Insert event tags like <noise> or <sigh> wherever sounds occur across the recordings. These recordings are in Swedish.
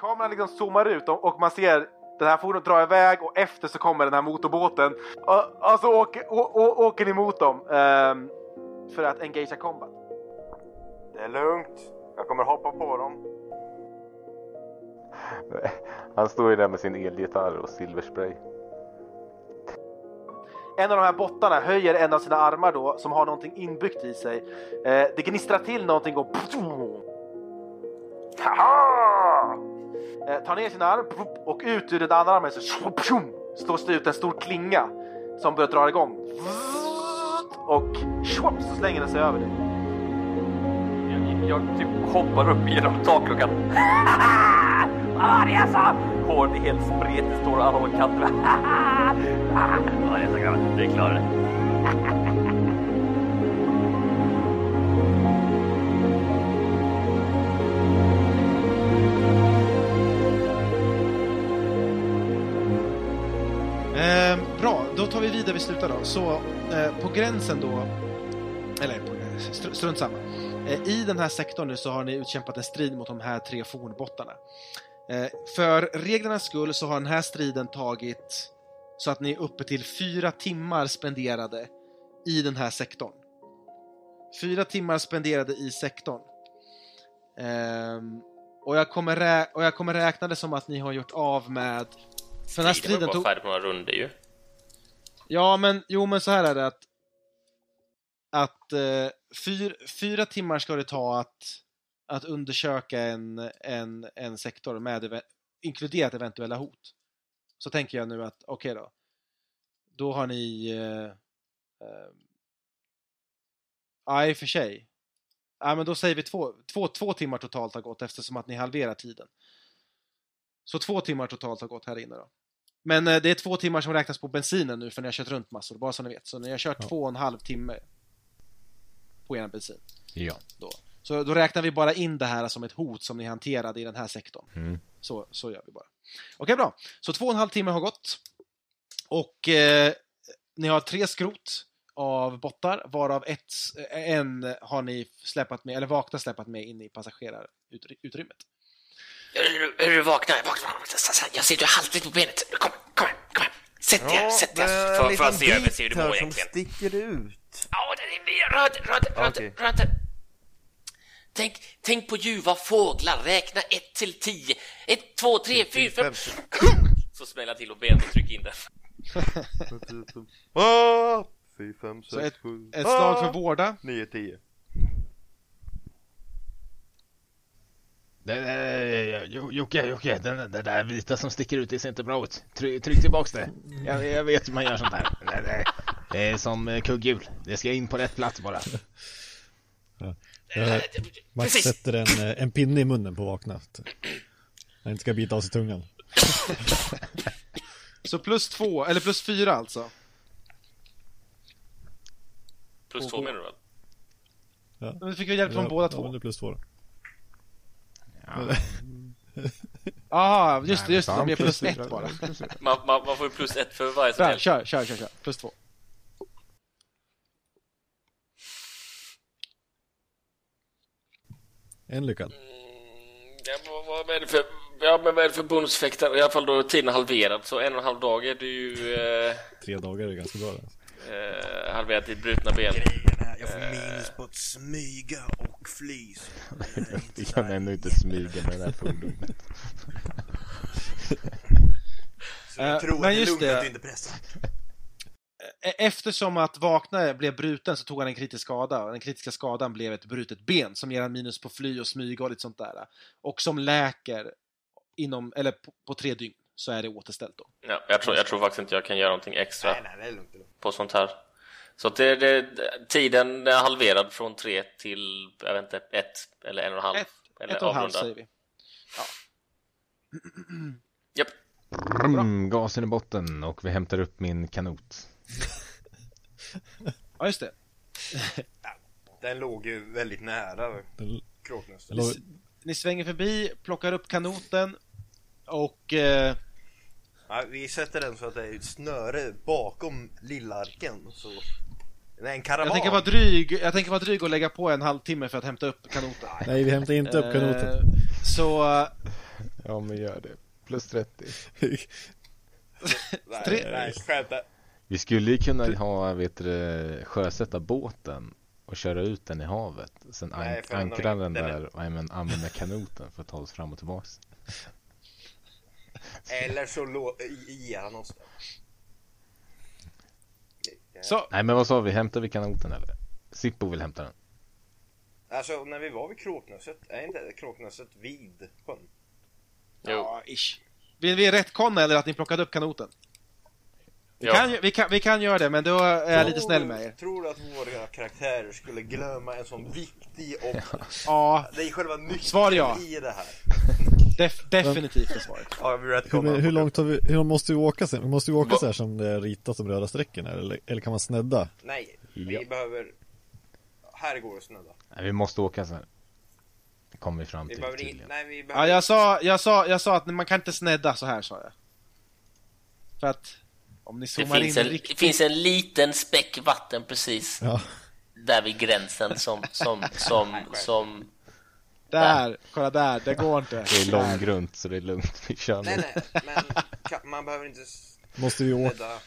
kameran liksom zoomar ut och, och man ser den här fordonet dra iväg och efter så kommer den här motorbåten. Och, och så åker, å, å, åker ni mot dem ehm, för att engagea combat. Det är lugnt. Jag kommer hoppa på dem. <laughs> Han står ju där med sin elgitarr och silverspray. En av de här bottarna höjer en av sina armar då som har någonting inbyggt i sig. Eh, det gnistrar till någonting och Haha! Eh, tar ner sin arm och ut ur den andra armen så slås det ut en stor klinga som börjar dra igång. Och så slänger den sig över dig. Jag, jag typ hoppar upp genom takluckan. <laughs> Vad det jag sa? Håret är helt spretigt, står och kanter. <laughs> Vad var det sa grabbar? Vi klarar det. Tar vi vidare vi slutar då. Så eh, på gränsen då, eller på, str strunt samma. Eh, I den här sektorn nu så har ni utkämpat en strid mot de här tre fornbottarna. Eh, för reglernas skull så har den här striden tagit så att ni är uppe till fyra timmar spenderade i den här sektorn. Fyra timmar spenderade i sektorn. Ehm, och, jag kommer och jag kommer räkna det som att ni har gjort av med... För den här Striden striden var tog... bara färdig på några runder ju. Ja, men jo, men så här är det att att eh, fyr, fyra timmar ska det ta att, att undersöka en, en, en sektor med ev inkluderat eventuella hot. Så tänker jag nu att okej då. Då har ni eh, eh, Ja, i och för sig. Ja, men då säger vi två, två, två timmar totalt har gått eftersom att ni halverar tiden. Så två timmar totalt har gått här inne då. Men eh, det är två timmar som räknas på bensinen nu för ni har kört runt massor, bara så ni vet. Så ni har kört Ja. två och en halv timme på er bensin. Ja. Då. Så då räknar vi bara in det här som ett hot som ni hanterade i den här sektorn. Mm. Så, så gör vi bara. Okej, bra. Så två och en halv timme har gått. Och eh, ni har tre skrot av bottar, varav ett, eh, en har ni släpat med, eller vakna släpat med in i passagerarutrymmet. Är du, är du vakna? Vakna, vakna. Jag ser du är halvt på benet. Kom, kom, här, kom. här. Sätt dig, här, sätt dig. För, för att se över, ser hur du mår som egentligen. sticker ut. Ja, det är mer. Rör inte, rör inte, rör inte. Tänk, tänk på ljuva fåglar. Räkna ett till tio. Ett, två, tre, fyra, fem. Så smäller till och benet och trycker in den. <laughs> Fy, fem, sex, sju. Ett slag för vårda. Nio, tio. Det, det, Jo- Jocke, Jocke, den, det där vita som sticker ut, det ser inte bra ut. Tryck, tryck tillbaks det. Jag, jag vet hur man gör sånt här. Det, det, det är som eh, kugghjul. Det ska in på rätt plats bara. Max Precis. sätter en, en pinne i munnen på vakna. Han inte ska bita av sig tungan. Så plus två, eller plus fyra alltså. Plus två menar du väl? Men vi fick ju hjälp från båda Ja, två. men det är plus två då. Jaha, <laughs> just det, just det. De är plus ett bara. <laughs> Man, man, man får ju plus ett för varje hjälp. kör, kör, kör, kör. Plus två. En lyckad. Ja, vad, vad, är det för, ja, men vad är det för bonuseffekter? I alla fall då tiden är halverad, så en och en halv dag är det ju eh, Tre dagar är ganska bra. Alltså. eh, halverat i brutna ben. Jag får minus på att smyga och fly. så <laughs> kan ändå inte smyga med det här fordonet. <laughs> Så jag Eh, tror men att det är lugnt det. att du inte pressar. <laughs> E- Eftersom att Vakna blev bruten så tog han en kritisk skada och den kritiska skadan blev ett brutet ben som ger han minus på fly och smyga och lite sånt där. Och som läker inom, eller på, på tre dygn så är det återställt då. Ja, jag, tror, jag tror faktiskt inte jag kan göra någonting extra Nej, nej, det är lugnt. det är lugnt. på sånt här. Så att det, det, tiden är halverad från tre till, jag vet inte, ett eller en och en halv. Ett, eller ett och en halv säger vi. Japp. Mm, gasen i botten och vi hämtar upp min kanot. <laughs> Ja, just det. Den låg ju väldigt nära kråknösten. Eller- Ni svänger förbi, plockar upp kanoten och eh, Ja, vi sätter den så att det är ett snöre bakom lillarken. Så... Är en karavan. jag tänker vara dryg, jag tänker vara dryg och lägga på en halvtimme för att hämta upp kanoten. Nej, vi hämtar inte upp kanoten. Eh, Så, Ja men gör det. Plus 30. <laughs> Nej, nej, skämta. Vi skulle ju kunna ha, vet du, sjösätta båten och köra ut den i havet. Sen Nej, den har ankra den där och även använda kanoten för att ta oss fram och tillbaks. Eller så ger han oss det. Så, Nej men vad sa vi, hämtar vi kanoten eller? Sippo vill hämta den. Alltså när vi var vid Kråknäset, är inte Kråknäset vid sjön? Jo. ja, ish. Vill vi rättkonna eller att ni plockade upp kanoten? Vi, Ja. kan, vi, kan, vi kan göra det, men då är jag lite snäll med er. Tror du att våra karaktärer skulle glömma en sån viktig och... Ja, Det är själva nyckeln Svar ja. i det här. Def, definitivt är svaret. Ja, vi Hur, hur långt har vi, hur måste vi åka sen? Vi måste ju åka så här som det är ritat som röda strecken här, eller, eller kan man snedda? Nej, vi Ja. behöver... Här går det snöda. Nej, vi måste åka så här. Det kommer vi fram Vi till behöver in... tydligen. Nej, vi Ja, behöver... jag sa, jag sa, jag sa att man kan inte snedda så här, sa jag. För att om ni Det zoomar in finns, en, riktigt... det finns en liten späck vatten precis Ja, där vid gränsen som, som, som, som Där, kolla där, det går inte. Det är långgrunt så det är lugnt. Vi kör Nej, nu. nej, men ka- man behöver inte måste vi åka?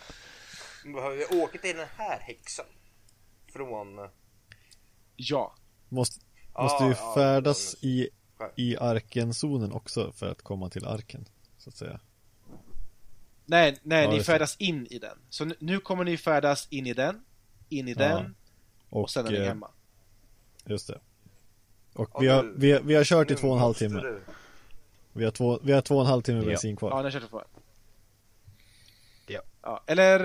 Man behöver åka till den här häxan. Från... Ja. Måste, måste vi ja, färdas ja, i, i arkenzonen också för att komma till arken, så att säga? Nej, nej, Ja, ni färdas in i den. Så nu, nu kommer ni färdas in i den, in i Ja. den, och sen är ni eh, hemma. Just det. Och Ja, vi har, nu- vi, vi har kört i två och en halv timme. du- Vi har två, vi har två och en halv timme Ja. bensin kvar. Ja, ni har kört på Ja. ja. Eller,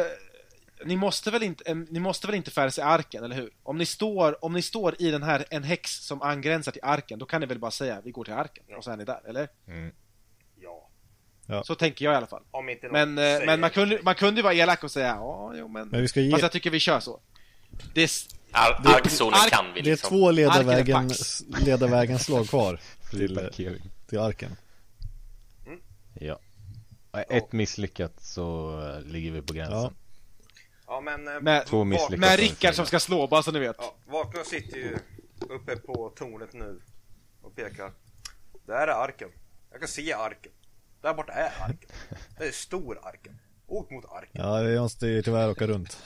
eh, ni måste väl inte, eh, ni måste väl inte färdas i arken, eller hur? Om ni står, om ni står i den här, en häx som angränsar till arken, då kan ni väl bara säga vi går till arken, och så är ni där, eller? Mm. Ja. Så tänker jag i alla fall. Om inte någon Men, eh, men man, kunde, man kunde ju vara elak och säga ja, jo men... Men vi ska ge, Fast jag tycker vi kör så. Det är, ar- Det- arkzonen ark- kan vi det är liksom. två leda Arken är vägen, pax. leda vägen <laughs> slag kvar till, till arken. Ja. Och Ett misslyckat så eh, ligger vi på gränsen. Ja. Ja, men... eh, Med- Två misslyckade. med Rickard som ska slå, bara så ni vet. Ja, Vakna sitter ju uppe på tornet nu och pekar. Där är arken. Jag kan se arken. Där borta är arken. <laughs> Det är stor arken. Åk mot arken. Ja, vi måste ju tyvärr åka runt.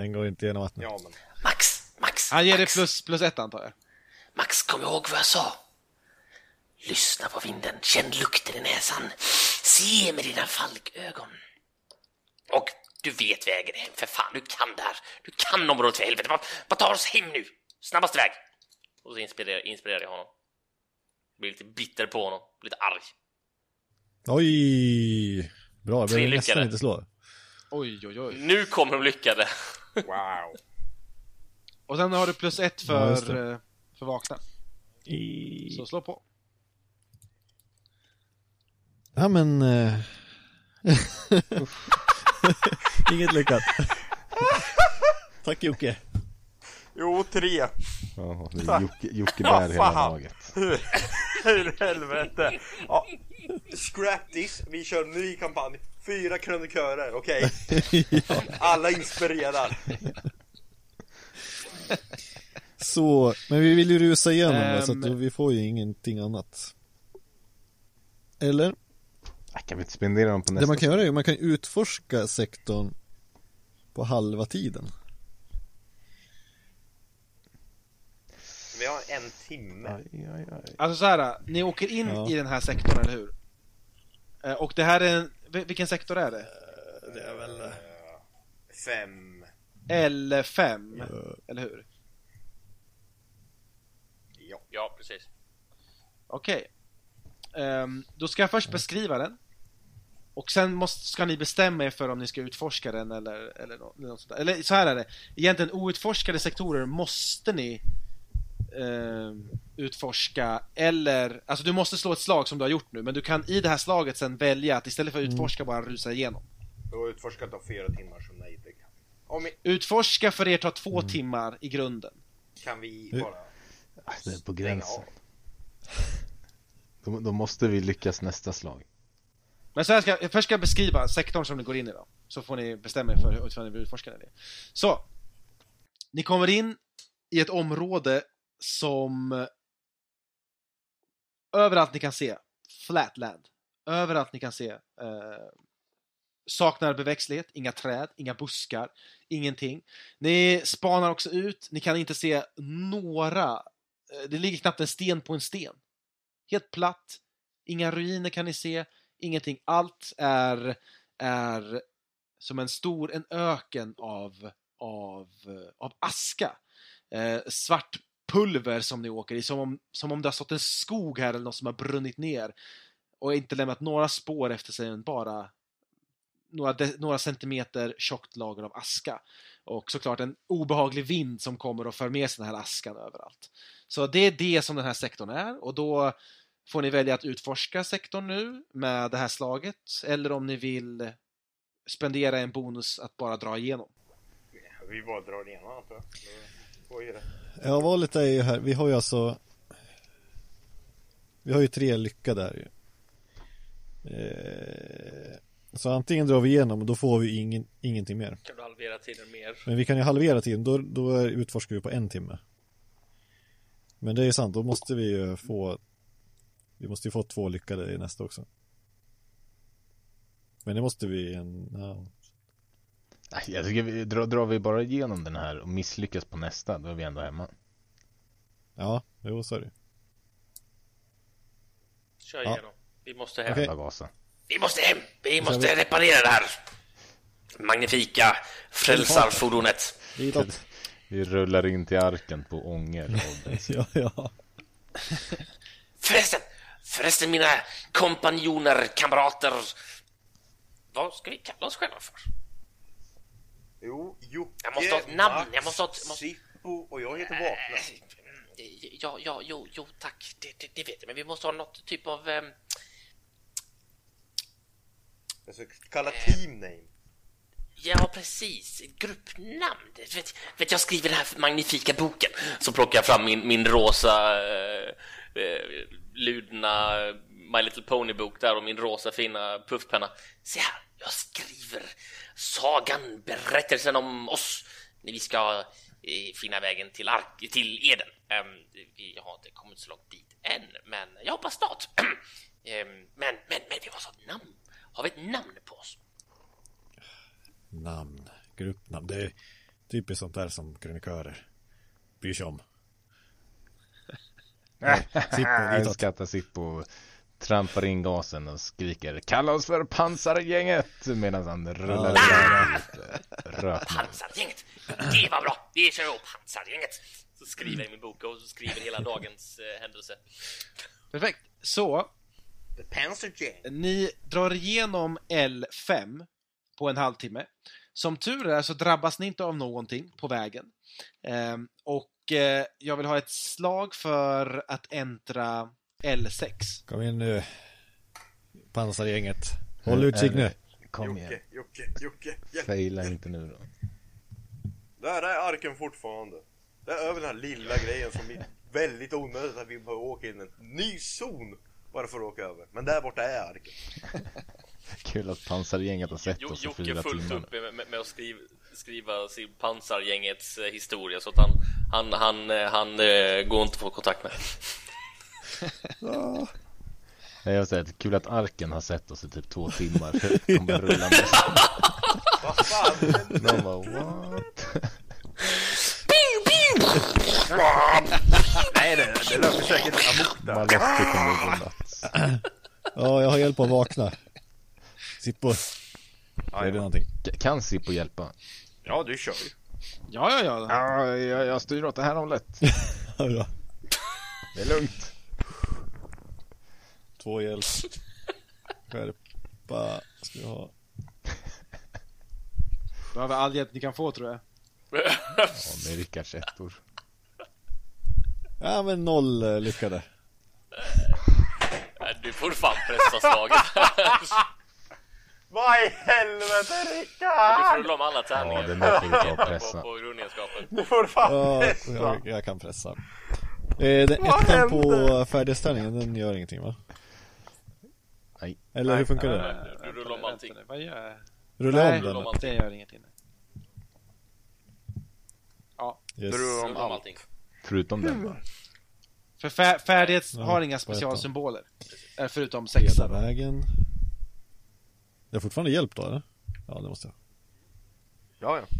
Den går inte genom vattnet. Ja, men... Max, Max, Han ger dig Max, plus, plus ett antar jag. Max, kom ihåg vad jag sa. Lyssna på vinden, känn lukten i näsan. Se med dina falkögon. Och du vet vägen hem, för fan, du kan det här. Du kan området för helvete. Bara, bara ta oss hem nu. Snabbast väg. Och så inspirerar, inspirerar jag honom. Blir lite bitter på honom, lite arg. Oj! Bra, jag behöver nästan inte slå. Oj, oj, oj. Nu kommer de lyckade. Wow. Och sen har du plus ett Ja, för, det. eh, för vakna. I... Så slå på. Ja men... Eh... <laughs> Inget lyckat. <laughs> Tack Jocke. Jo, tre. Ja, det är Jocke, Jocke bär hela laget. Hur helvete. Ja. Scrap this. Vi kör en ny kampanj. Fyra krönikörer, okej? <laughs> Alla inspirerar. <laughs> Så, men vi vill ju rusa igenom det så Ehm. att vi får ju ingenting annat. Eller? Äh, Kan vi inte spendera dem på Det nästa? man kan göra är att man kan utforska sektorn på halva tiden. Vi har en timme. Aj, aj, aj. Alltså så här, ni åker in Ja. i den här sektorn, eller hur? Eh, Och det här är en, vilken sektor är det? Det är väl... Fem. L5, eller hur? Ja. Ja, precis. Okej. Ehm, då ska jag först beskriva den. Och sen måste, ska ni bestämma er för om ni ska utforska den eller, eller något sånt där. Eller så här är det. Egentligen outforskade sektorer måste ni ehm, utforska eller, alltså du måste slå ett slag som du har gjort nu men du kan i det här slaget sen välja att istället för att utforska bara rusa igenom. Du har utforskat av fyra timmar så nej det kan Om vi, Utforska för er tar två timmar i grunden. kan vi Hur- bara Äh, Det är på gränsen. Då, då måste vi lyckas nästa slag. Men så här ska, först ska jag beskriva sektorn som ni går in i då. Så får ni bestämma er för utifrån ni vill utforska den. Så. Ni kommer in i ett område som eh, överallt ni kan se, flatland. Överallt ni kan se. Eh, saknar beväxtlighet, inga träd, inga buskar, ingenting. Ni spanar också ut, ni kan inte se några, eh, det ligger knappt en sten på en sten. Helt platt, inga ruiner kan ni se, ingenting. Allt är, är som en stor, en öken av, av, eh, av aska. Eh, svart pulver som ni åker i, som om, som om det har stått en skog här eller något som har brunnit ner och inte lämnat några spår efter sig än bara några, några centimeter tjockt lager av aska. Och såklart en obehaglig vind som kommer och för med sig den här askan överallt. Så det är det som den här sektorn är och då får ni välja att utforska sektorn nu med det här slaget eller om ni vill spendera en bonus att bara dra igenom. Vi bara drar igenom antar jag. Vad är det? Ja, valet är ju här, vi har ju alltså Vi har ju tre lyckade här ju eh, Så antingen drar vi igenom och då får vi ingen, ingenting mer Kan du halvera tiden mer? Men vi kan ju halvera tiden, då, då är- utforskar vi på en timme Men det är ju sant, då måste vi ju få Vi måste ju få två lyckade i nästa också Men det måste vi en, ja. Nej, Jag tycker vi drar, drar vi bara igenom den här och misslyckas på nästa, då är vi ändå hemma. Ja, jo så är det Kör Ja. igenom. Vi måste hem. Gasa. Vi måste hem! Vi måste vi- reparera det här magnifika frälsarfordonet. Vi rullar in till arken på ånger <laughs> bensin. Ja, ja Förresten, förresten mina kompanjoner, kamrater. Vad ska vi kalla oss själva för? Jo, Jocke, Jag måste ha ett namn, jag måste ha ett- måste- Sippo och jag heter Vakna. Eh, Ja, ja, jo, jo, tack. Det, det, det vet jag, men vi måste ha något typ av... Jag ska kalla team name. Ja, precis. Gruppnamn. Vet, vet, jag skriver den här magnifika boken. Så plockar jag fram min, min rosa eh, eh, ludna My Little Pony-bok där och min rosa fina puffpenna. Se här, jag skriver sagan, berättelsen om oss när vi ska eh, finna vägen till, ark, till Eden. Ehm, vi har inte kommit så långt dit än, men jag hoppas snart. <clears throat> Ehm, men, men, men vi måste ha ett namn. Har vi ett namn på oss? Namn, gruppnamn, det är typiskt sånt där som krönikörer bryr sig om. <laughs> Sippo, Jag skrattar Sippo trampar in gasen och skriker Kalla oss för pansargänget medan han rullar iväg lite rökmoln. Pansargänget! Det var bra! Vi kör ihop Pansargänget! Så skriver jag i min bok och så skriver hela dagens eh, händelse. Perfekt. Så, ni drar igenom L5 på en halvtimme. Som tur är så drabbas ni inte av någonting på vägen. Ehm, och eh, jag vill ha ett slag för att äntra L6. Kom igen nu. Pansargänget. Håll utkik nu. Kom igen, Jocke, Jocke, Jocke. Hjälp. faila inte nu då. Där är arken fortfarande. Det är över den här lilla grejen som är väldigt onödigt att vi behöver åka in en ny zon bara för att åka över. Men där borta är arken. <laughs> Kul att pansargänget har sett oss i Jocke fyra är fullt timmar. upp med, med, med att skriva, skriva sin Pansargängets eh, historia så att han, han, han, eh, han eh, går inte att få kontakt med. <laughs> Nej, Jag säger att kul att arken har sett oss i typ två timmar. <laughs> Kommer rullande. Vad fan? De bara what? Nej det, det löper säkert amok där. Malotti kommer nuts. Ja, jag har hjälp att vakna. Sippo. Är det någonting? Kan Sippo hjälpa? Ja du kör ju. Ja, ja, ja. Ja, jag, jag styr åt det här hållet. <laughs> Ja, bra. Det är lugnt. Två hjälp. Skärpa. Ska vi ha. Behöver all hjälp ni kan få tror jag. Ja, med Rickards ettor. Ja, men noll eh, lyckade. Nej, Du får fan pressa slaget. Vad i helvete Du Rickard! får rulla om alla tärningar Ja, det är något vi tar på, pressa. på grundegenskapen. Du får fan Ja, pressa. jag, jag kan pressa. Eh, den ettan på färdighetstärningen, den gör ingenting va? Nej. Eller hur funkar det? Du, du rullar om allting. Vad gör jag? Rulla Nej, om den? allting. Det gör ingenting. Yes. Du rullar om Rulla om allt. allting. Förutom den va? För fär, färdighet Ja, har inga specialsymboler. Eh, Förutom sexa vägen. Jag har fortfarande hjälp då eller? Ja det måste jag. Ja, ja.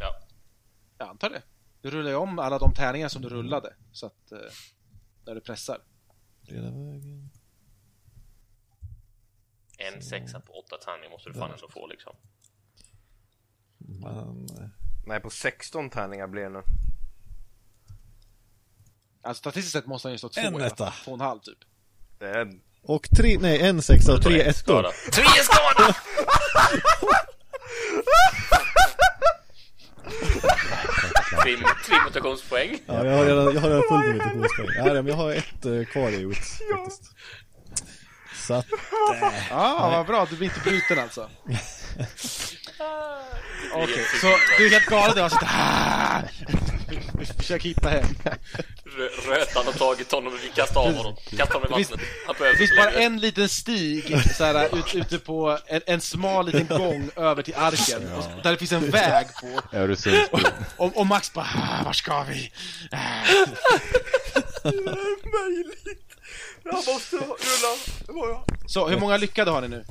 Ja. Jag antar det. Du rullar ju om alla de tärningar som du rullade. Så att... Eh, när du pressar. Leda vägen. En sexa på åtta tärningar måste du fan ändå få liksom. Eh, Nej, på 16 tärningar blir det nu. Alltså statistiskt sett måste han ju slå två. En i alla fall. etta. Två och en halv typ. Det är en... och tre, nej en sexa och tre ettor. Tre skada! Tre, tre mutationspoäng. Ja, jag har redan, jag har redan full med mutationspoäng. Ja, men jag har ett eh, kvar i ut faktiskt. Så att, <laughs> Ja, vad bra. Du blir inte bruten alltså. <laughs> Okej, så du är helt galen. Jag sitter här. Försöker hitta hem. Rö- Rötan har tagit honom och vi kastar av honom. Kastar honom i vattnet. Det finns bara en liten stig så här, ut, ute på en, en smal liten gång över till arken. Och, där det finns en väg på. Öresundsbron. Och, och Max bara, "Ah, var ska vi? <laughs> Ah." möjligt? Jag måste rulla. Så, hur många lyckade har ni nu?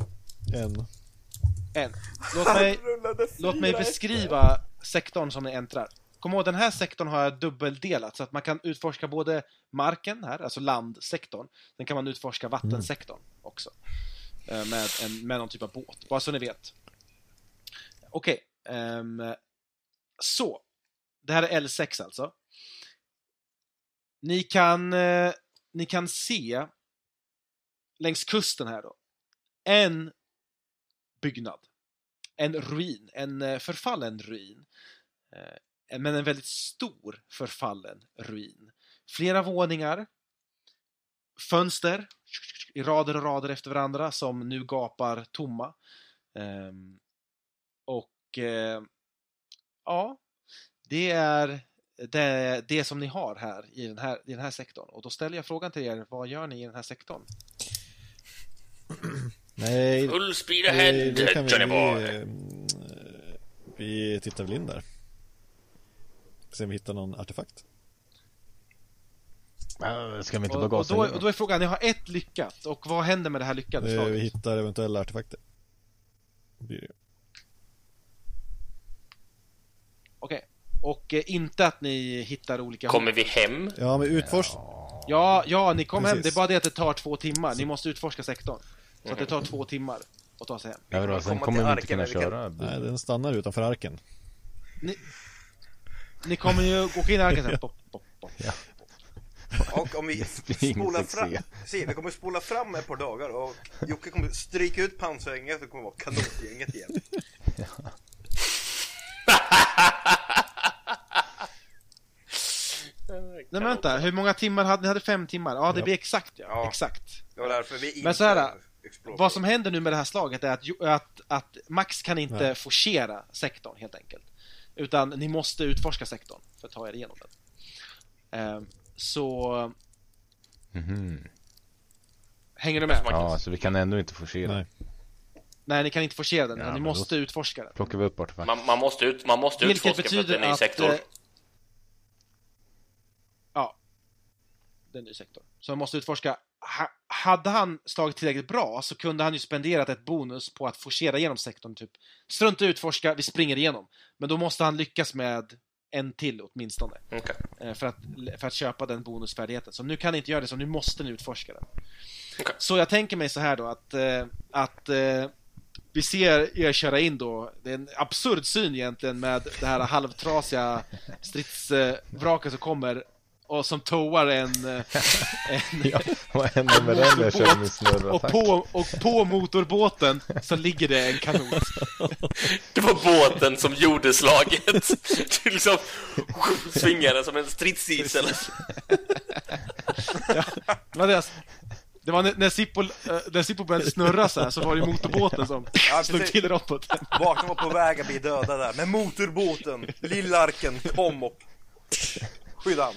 en. En. Låt mig, låt mig beskriva sektorn som ni äntrar. Kom ihåg, den här sektorn har jag dubbeldelat så att man kan utforska både marken här, alltså landsektorn. Sen kan man utforska vattensektorn också. Eh, Med, en, med någon typ av båt, bara så ni vet. Okej. ehm, så. Det här är L6 alltså. Ni kan, eh, ni kan se längs kusten här då. En byggnad. En ruin, en eh, förfallen ruin. Eh, Men en väldigt stor förfallen ruin. Flera våningar. Fönster i rader och rader efter varandra som nu gapar tomma. Eh, Och eh, ja, det är det, det som ni har här i den här, i den här sektorn. Och då ställer jag frågan till er, vad gör ni i den här sektorn? <clears throat> Nej, Full speed det, ahead, det kan vi, Johnny vi, boy. eh, vi tittar väl in där. Se om vi hittar någon artefakt. Ska vi inte Och, bara och, gasa då, in och då är frågan, ni har ett lyckat. Och vad händer med det här lyckade Eh, slaget? Vi hittar eventuella artefakter. Blir det. Och eh, inte att ni hittar olika Kommer vi hem? Ja, men utforsk... Ja, ja, ni kom hem. Det är bara det att det tar två timmar. Ni måste utforska sektorn. Så att det tar två timmar att ta sig hem. Ja, då, sen kommer vi inte kunna vi kan- köra Nej, den stannar utanför arken. Ni kommer ju åka in i arken sen. <laughs> Pop, pop, pop. Och om vi <laughs> spolar fram, se vi kommer spola fram ett par dagar och Jocke kommer stryka ut pansargänget och kommer vara kanotgänget igen. <laughs> Nej men vänta, hur många timmar hade ni? hade fem timmar? Ja, det blir exakt ja. Ja. Exakt. Det var därför vi inte Men så här. Vad som händer nu med det här slaget är att, att, att Max kan inte Nej. forcera sektorn helt enkelt. Utan ni måste utforska sektorn för att ta er igenom den. Ehm, så Mhm. hänger du med? Ja, så vi kan ändå inte forcera. Nej. Nej, ni kan inte forcera den, Ja, ni men då- måste utforska den. Plockar vi upp artefakt. Man, man måste, ut, man måste Vilket utforska för att det är betyder en ny att... sektor. eh, Ja. Det är en ny sektor. Så man måste utforska. Ha, hade han slagit tillräckligt bra så kunde han ju spenderat ett bonus på att forcera igenom sektorn. Typ, strunta utforska, vi springer igenom. Men då måste han lyckas med en till åtminstone. Okej. eh, För att, för att köpa den bonusfärdigheten. Så nu kan ni inte göra det, så nu måste ni utforska den. Okej. Så jag tänker mig så här då att, eh, att eh, vi ser er köra in då, det är en absurd syn egentligen med det här halvtrasiga stridsvraket som kommer och som towar en, eh, <laughs> en Ja, vad händer med den kör min och, på, och på motorbåten så ligger det en kanot. <laughs> Det var båten som gjorde slaget. <laughs> Du liksom svingar den som en stridsisel. Det var, det, det var när, när, Sippo, eh, när Sippo började snurra så här så var det motorbåten som Ja, slog till roboten. Vakna var på väg att bli döda där. Men motorbåten, Lillarken, kom och skydda han.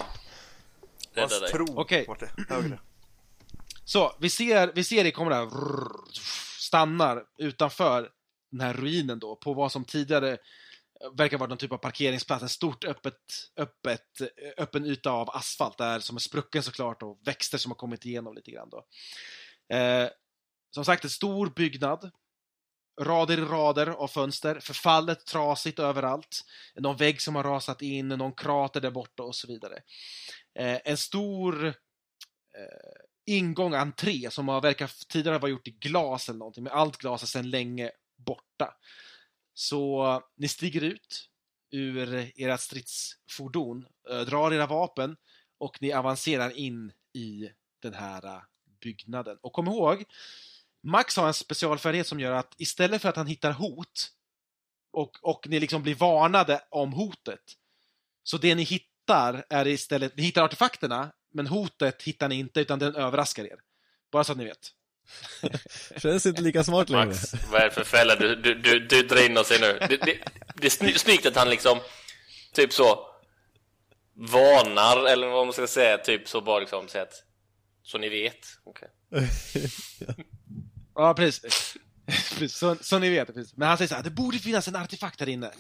Rädda dig. tro Okej. vart <clears throat> högre. Så, vi ser, vi ser det kommer där, stannar utanför den här ruinen då, på vad som tidigare verkar vara någon typ av parkeringsplats, en stort öppet, öppet, öppen yta av asfalt där som är sprucken såklart och växter som har kommit igenom lite grann då. Eh, som sagt, en stor byggnad. Rader i rader av fönster, förfallet, trasigt överallt. Någon vägg som har rasat in, någon krater där borta och så vidare. Eh, en stor eh, ingång, entré, som har verkar tidigare vara gjort i glas eller någonting, men allt glas är sedan länge borta. Så ni stiger ut ur ert stridsfordon, eh, drar era vapen och ni avancerar in i den här eh, byggnaden. Och kom ihåg, Max har en specialfärdighet som gör att istället för att han hittar hot och, och ni liksom blir varnade om hotet, så det ni hittar är istället, ni hittar artefakterna, men hotet hittar ni inte utan den överraskar er. Bara så att ni vet. <laughs> Känns inte lika smart längre. Max, vad är det för fälla du, du, du, du drar in oss i nu? Det, det, det är sny- snyggt att han liksom, typ så, varnar, eller vad man ska säga, typ så bara liksom, så att, så ni vet. Okej. <laughs> Ja, precis. <laughs> precis. Så, så ni vet. Precis. Men han säger så här, det borde finnas en artefakt här inne.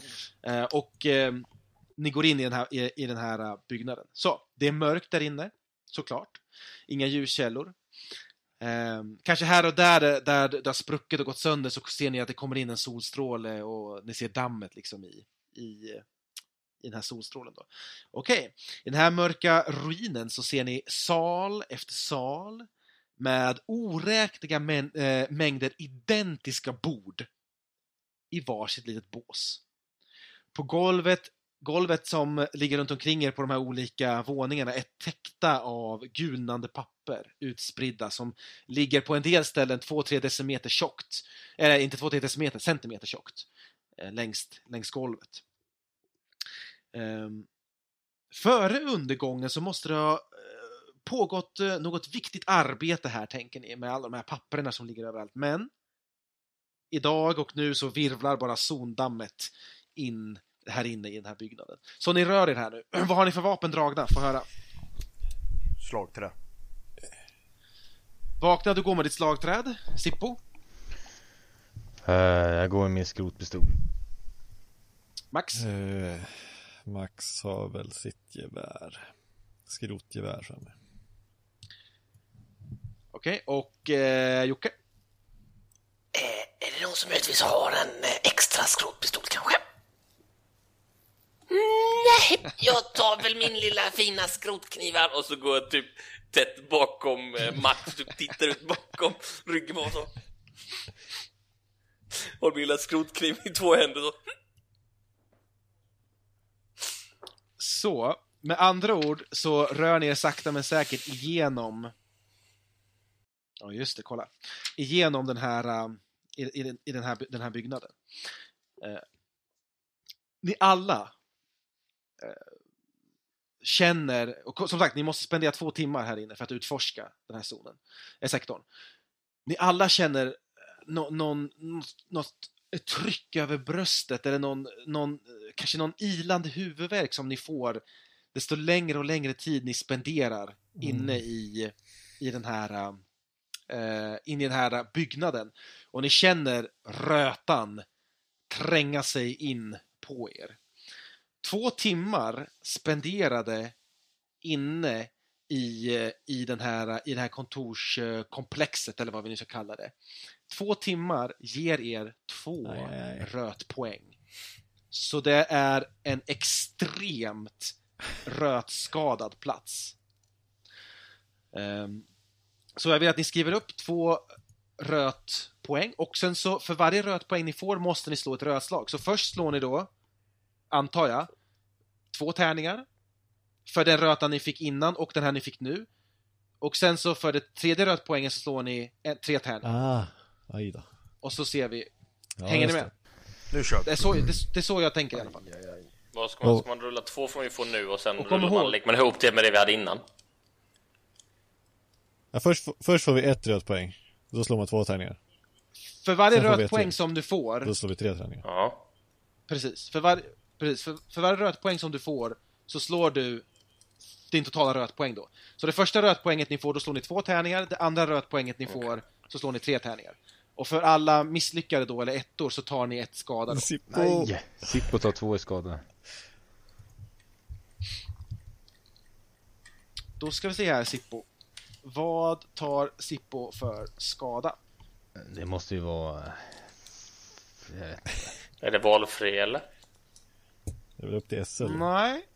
Eh, och eh, ni går in i den, här, i, i den här äh, byggnaden. Så, det är mörkt där inne, såklart. Inga ljuskällor. Eh, kanske här och där, där det har spruckit och gått sönder så ser ni att det kommer in en solstråle och ni ser dammet liksom i, i, i den här solstrålen. Då. Okej, i den här mörka ruinen så ser ni sal efter sal med oräkneliga mäng äh, mängder identiska bord i varsitt litet bås. På golvet, golvet som ligger runt omkring er på de här olika våningarna är täckta av gulnande papper utspridda som ligger på en del ställen 2-3 decimeter tjockt. Eller inte 2-3 decimeter, centimeter tjockt. Eh, längs, längs golvet. Ehm, före undergången så måste det ha eh, pågått eh, något viktigt arbete här, tänker ni, med alla de här papperna som ligger överallt. Men idag och nu så virvlar bara zondammet in här inne i den här byggnaden. Så ni rör er här nu. <clears throat> Vad har ni för vapen dragna? Få höra. Slagträ. Vakna, du går med ditt slagträd. Sippo. Eh, jag går med min skrotpistol. Max. Eh, Max har väl sitt gevär. Skrotgevär framme. Okej, och eh, Jocke. Eh, är det någon som möjligtvis har en eh, extra skrotpistol kanske? Nej, jag tar väl min lilla fina skrotknivar och så går jag typ tätt bakom eh, Max, typ tittar ut bakom ryggen på så. Håller min lilla skrotkniv i två händer så. Så, med andra ord så rör ni er sakta men säkert igenom Ja, just det, kolla. Igenom den här, um, i, i, den- i den här, den här byggnaden. Eh, ni alla eh, känner, och som sagt, ni måste spendera två timmar här inne för att utforska den här zonen, eh, sektorn. Ni alla känner eh, nå- någon, något, tryck över bröstet eller någon, någon, eh, kanske någon ilande huvudvärk som ni får desto längre och längre tid ni spenderar inne i, i den här eh, in i den här byggnaden och ni känner rötan tränga sig in på er. Två timmar spenderade inne i, eh, i, den här, i det här kontorskomplexet eller vad vi nu ska kalla det. Två timmar ger er två Aj, aj, aj. rötpoäng. Så det är en extremt rötskadad plats. Ehm, så jag vill att ni skriver upp två rötpoäng och sen så för varje rötpoäng ni får måste ni slå ett rötslag. Så först slår ni då, antar jag, två tärningar för den rötan ni fick innan och den här ni fick nu. Och sen så för det tredje rötpoängen så slår ni en, tre tärningar. Ah, aj då. Och så ser vi. Ja, Hänger ni med? Nu kör Det vi. är, så, det, det är så jag tänker i alla fall. Vad ska man, ska man rulla två får vi få nu och sen Och rullar man, lägger man ihop det med det vi hade innan. Ja, först, först får vi ett rött poäng. Då slår man två tärningar. För varje rötpoäng till. som du får Då slår vi tre tärningar. Ja. Precis. För, var, precis. För, för varje rötpoäng som du får så slår du din totala rötpoäng då. Så det första rötpoänget ni får, då slår ni två tärningar. Det andra rötpoänget ni får, så slår ni tre tärningar. Och för alla misslyckade då, eller ettor, så tar ni ett skada då. Sippo! Nej! Sippo tar två i skada. Då ska vi se här Sippo. Vad tar Sippo för skada? Det måste ju vara... Jag vet inte. Är det valfri eller? Det är väl upp till SL. Nej.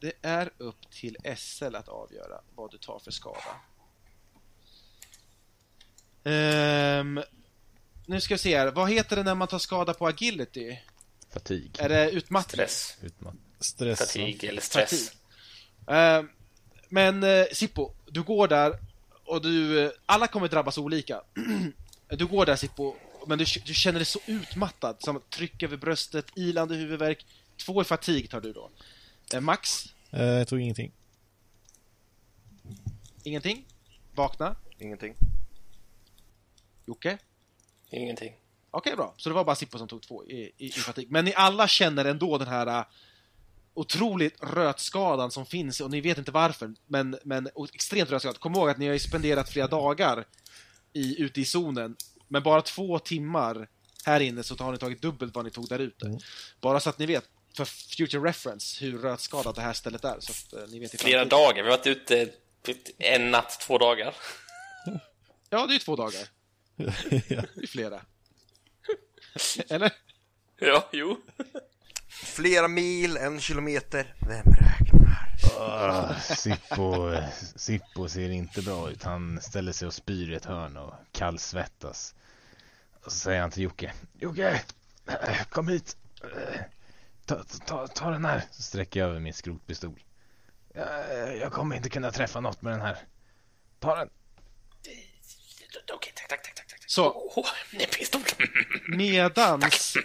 Det är upp till SL att avgöra vad du tar för skada. Ehm, nu ska vi se här. Vad heter det när man tar skada på agility? Fatig. Är det utmattning? Stress, Utmatt. Stress. fatig eller Fatig. stress. Ehm, men eh, Sippo, du går där och du... eh, Alla kommer drabbas olika. <clears throat> du går där Sippo, men du, du känner dig så utmattad. Som tryck över bröstet, ilande huvudvärk. Två i fatig tar du då. Eh, Max, Eh, jag tog ingenting. ingenting. Vakna. Ingenting. Jocke. Ingenting. Okej, bra. Så det var bara Sippo som tog två i, i, i fatig. Men ni alla känner ändå den här uh, otroligt rötskadan som finns och ni vet inte varför, men, men extremt rötskadad. Kom ihåg att ni har ju spenderat flera dagar i, ute i zonen, men bara två timmar här inne så har ni tagit dubbelt vad ni tog där ute. Mm. Bara så att ni vet, för future reference, hur rötskadat det här stället är. Så att uh, ni vet i Flera dagar. Vi har varit ute typ en natt, två dagar. Ja, det är ju två dagar. <laughs> Det är flera. Eller? Ja, jo. Flera mil, en kilometer. Vem räknar? Ah, Sippo, Sippo ser inte bra ut. Han ställer sig och spyr i ett hörn och kallsvettas. Och så säger han till Jocke. Jocke! Kom hit! Ta, ta, ta den här! Så sträcker jag över min skrotpistol. Jag, jag kommer inte kunna träffa något med den här. Ta den! Okej, tack, tack, tack, tack, tack. Så. En pistol. <laughs> Medans,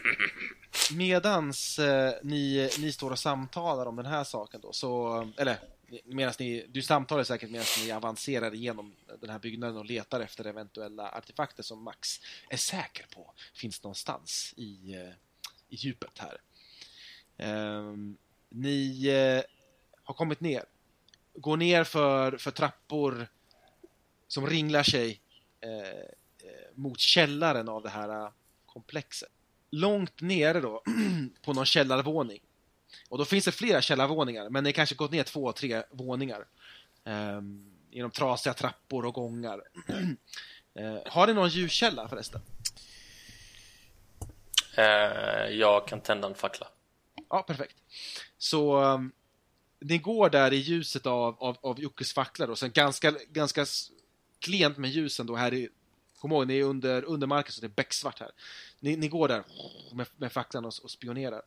medans eh, ni, ni står och samtalar om den här saken då, så, eller medan ni, du samtalar säkert medan ni avancerar igenom den här byggnaden och letar efter eventuella artefakter som Max är säker på finns någonstans i, eh, i djupet här. Ehm, ni eh, har kommit ner, går ner för, för trappor som ringlar sig eh, eh mot källaren av det här eh, komplexet. Långt nere då, <clears throat> på någon källarvåning. Och då finns det flera källarvåningar, men ni kanske gått ner två, tre våningar. Um, genom trasiga trappor och gångar. <clears throat> Eh, har ni någon ljuskälla förresten? Eh, jag kan tända en fackla. Ja, perfekt. Så um, ni går där i ljuset av, av, av Jockes fackla då, sen ganska, ganska klent med ljusen då här i Kom ihåg, ni är under, under marken så det är becksvart här. Ni, ni går där med, med facklan och, och spionerar.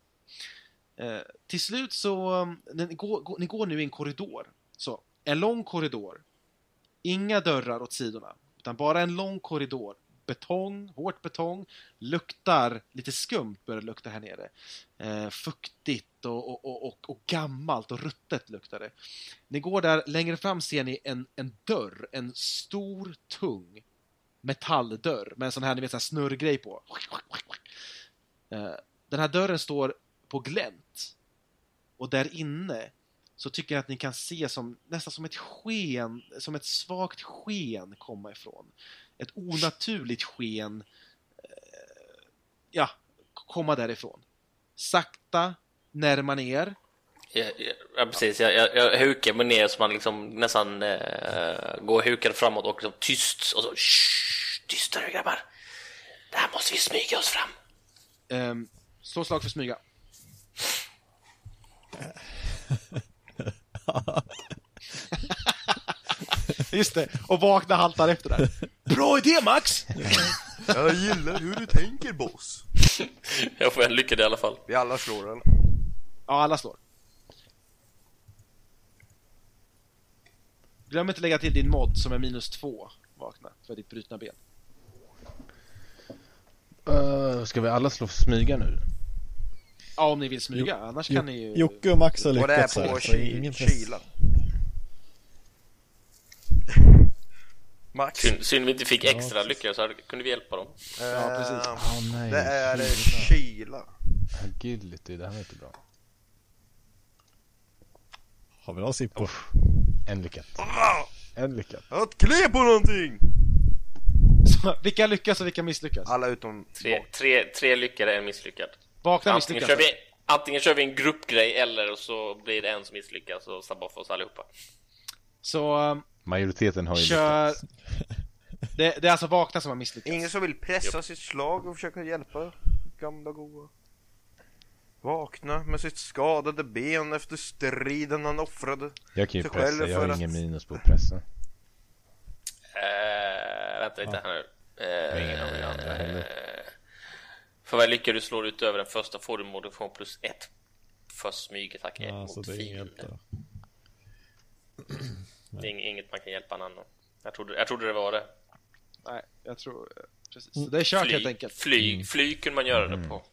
Eh, till slut så, um, ni går, går, ni går nu i en korridor. Så, en lång korridor. Inga dörrar åt sidorna, utan bara en lång korridor. Betong, hårt betong, luktar lite skumt börjar det lukta här nere. Eh, fuktigt och, och, och, och, och gammalt och ruttet luktar det. Ni går där, längre fram ser ni en, en dörr, en stor, tung metalldörr med en sån här, ni vet, sån här snurrgrej på. Eh, den här dörren står på glänt. Och där inne så tycker jag att ni kan se som, nästan som ett sken, som ett svagt sken komma ifrån. Ett onaturligt sken, eh, ja, komma därifrån. Sakta närma ner. Ja, ja, ja, precis. Jag, jag, jag hukar mig ner så man liksom nästan eh, går hukad framåt och liksom tyst och så Shh, tystare grabbar. Det här måste vi smyga oss fram. Um, slå slag för smyga. <laughs> Just det, och vakna haltar efter där. Bra idé Max! Jag gillar hur du tänker boss. Jag får en lyckad i alla fall. Vi alla slår den. Ja, alla slår. Glöm inte lägga till din mod som är minus två. Vakna, för ditt brutna ben. Uh, ska vi alla slå smyga nu? Ja, om ni vill smyga, annars kan ni ju... Jocke och Max har Och det är lyckats på här, så ingen press. Kila. Max. Synd, synd vi inte fick extra lycka så hade, kunde vi hjälpa dem. Ja, precis. Åh nej. Det är Kila. Kila. Agility, det här var inte bra. Har vi någon Sippo? En lyckad. En lyckad. Jag har ett klä på någonting! Så, vilka lyckas och vilka misslyckas? Alla utom Tre, tre, tre lyckade, en misslyckad. Vakna Antingen misslyckas. kör, vi, antingen kör vi en gruppgrej eller så blir det en som misslyckas och sabbar för oss allihopa. Så um, Majoriteten har ju kör... lyckats. <laughs> Det, det är alltså vakna som har misslyckats. Ingen som vill pressa sitt slag och försöka hjälpa gamla goa. Vakna med sitt skadade ben efter striden han offrade. Jag kan ju pressa, jag har att- ingen minus på att pressa. Eh, vänta lite här nu. Jag har Eh, ingen av er andra heller. För varje lycka du slår utöver den första får du modifikation plus ett för smygattack Ja, mot så det är inget hjälp fienden. Det är ing- inget man kan hjälpa en annan. Jag trodde, jag trodde det var det. Nej, jag tror... Precis. Så det är kört helt Flyg, enkelt. flyg, flyg kunde man göra det på.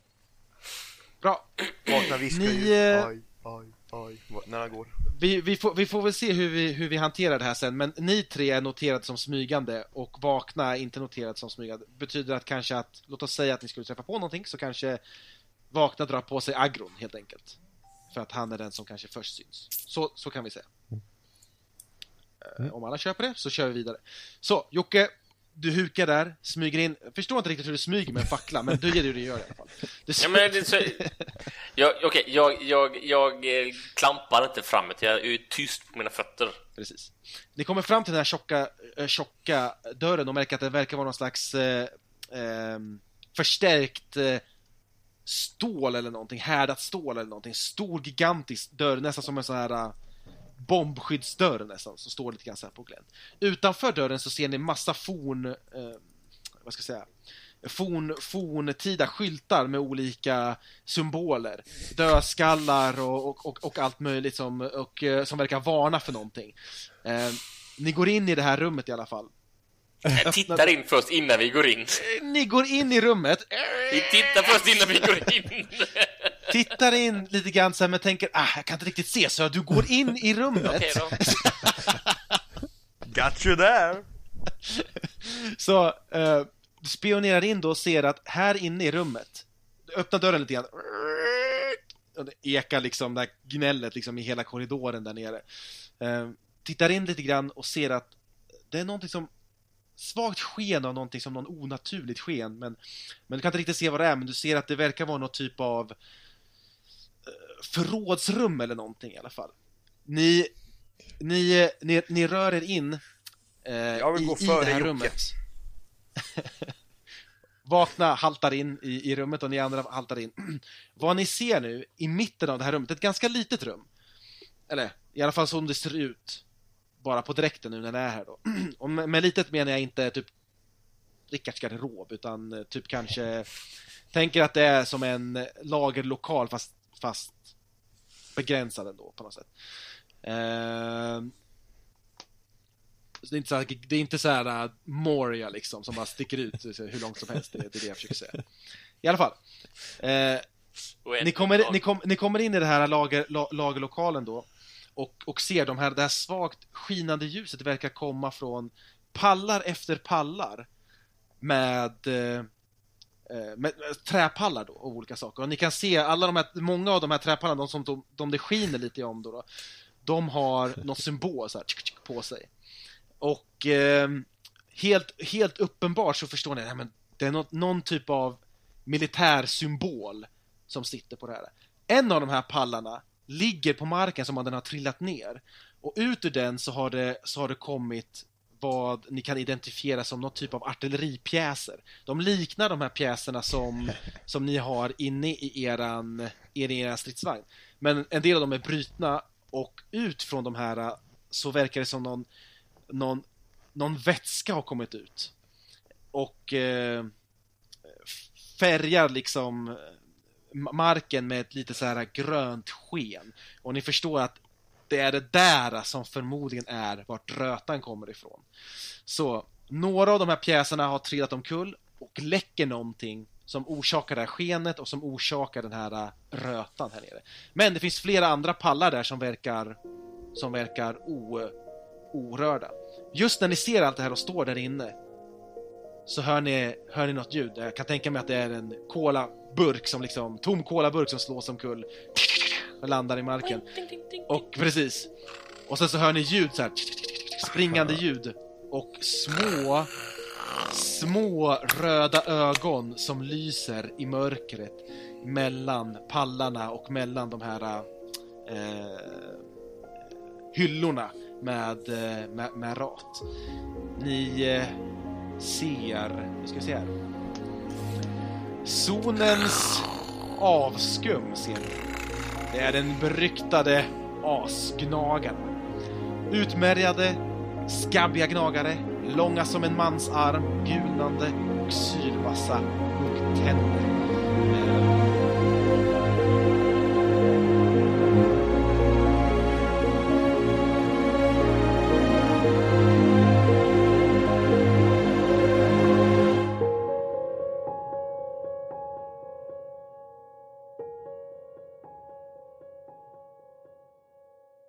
Bra. Vakna viskar Ni, ju. eh, Aj, Va- När han går. Vi, vi, får, vi får väl se hur vi, hur vi hanterar det här sen, men ni tre är noterade som smygande och Vakna är inte noterad som smygande. Betyder att kanske att, låt oss säga att ni skulle träffa på någonting, så kanske Vakna drar på sig agron helt enkelt. För att han är den som kanske först syns. Så, så kan vi säga. Eh, Om alla köper det, så kör vi vidare. Så, Jocke, du hukar där, smyger in. Jag förstår inte riktigt hur du smyger med en fackla, men du ger det du gör i alla fall. Du Ja, men det, så, jag, okej, jag, jag, jag eh, klampar inte framåt. Jag är tyst på mina fötter. Precis. Ni kommer fram till den här tjocka, eh, tjocka dörren och märker att det verkar vara någon slags eh, ehm, förstärkt eh, stål eller någonting, härdat stål eller någonting. Stor gigantisk dörr, nästan som en sån här eh, bombskyddsdörr nästan, som står lite grann så här på glänt. Utanför dörren så ser ni massa forn, eh, vad ska jag säga, forn, forntida skyltar med olika symboler. Dödskallar och, och, och, och allt möjligt som, och, eh, som verkar varna för någonting. Eh, ni går in i det här rummet i alla fall. Jag tittar in först innan vi går in. Eh, Ni går in i rummet, Vi tittar först innan vi går in. <laughs> tittar in lite grann så här, men tänker ah, jag kan inte riktigt se, så du går in i rummet. <laughs> Got you there! Så eh, du spionerar in då och ser att här inne i rummet, du öppnar dörren lite grann, och det ekar liksom det här gnället liksom i hela korridoren där nere. Eh, tittar in lite grann och ser att det är någonting som svagt sken av någonting som någon onaturligt sken, men, men du kan inte riktigt se vad det är, men du ser att det verkar vara någon typ av eh, förrådsrum eller någonting i alla fall. Ni, ni, ni, ni rör er in eh, Jag vill i, gå i före det här Jocke. rummet. <laughs> Vakna, haltar in i, i rummet och ni andra haltar in. <clears throat> Vad ni ser nu i mitten av det här rummet, ett ganska litet rum. Eller i alla fall som det ser ut. Bara på direkten nu när ni är här då. <clears throat> Och med, med litet menar jag inte typ Rickards garderob, utan eh, typ kanske Tänker att det är som en lagerlokal fast, fast begränsad ändå på något sätt. Så det är inte så här, det är inte så här uh, Moria liksom som bara sticker ut hur långt som helst. Det, är det jag försöker säga. I alla fall. Eh, ni, kommer, ni, kom, ni kommer in i det här lager, la, lagerlokalen då och, och ser de här, det här svagt skinande ljuset verkar komma från pallar efter pallar med, eh, eh, Eh, med, träpallar då, och olika saker. Och ni kan se alla de här, många av de här träpallarna, de som de, de det skiner lite om då, då de har något symbol så här, tsk, tsk, på sig. Och eh, helt, helt uppenbart så förstår ni, nej, men det är något, någon typ av militär symbol som sitter på det här. En av de här pallarna ligger på marken som om den har trillat ner. Och ut ur den så har det, så har det kommit vad ni kan identifiera som någon typ av artilleripjäser. De liknar de här pjäserna som, <laughs> som ni har inne i eran, i eran stridsvagn. Men en del av dem är brutna och ut från de här så verkar det som någon, någon, någon vätska har kommit ut. Och eh, färgar liksom marken med ett lite så här grönt sken. Och ni förstår att det är det där som förmodligen är vart rötan kommer ifrån. Så, några av de här pjäserna har trillat omkull och läcker någonting som orsakar det här skenet och som orsakar den här äh, rötan här nere. Men det finns flera andra pallar där som verkar som verkar o, orörda. Just när ni ser allt det här och står där inne så hör ni, hör ni något ljud. Jag kan tänka mig att det är en kolaburk som liksom, tom kolaburk som slås omkull och landar i marken. Och precis. Och sen så hör ni ljud så här springande ljud och små små röda ögon som lyser i mörkret mellan pallarna och mellan de här eh, hyllorna med, eh, med, med rat. Ni eh, ser, nu ska vi se här. Zonens avskum ser ni. Det är den beryktade asgnagaren. Utmärgade, skabbiga gnagare, långa som en mans arm, gulnande och sylvassa huggtänder. tänder.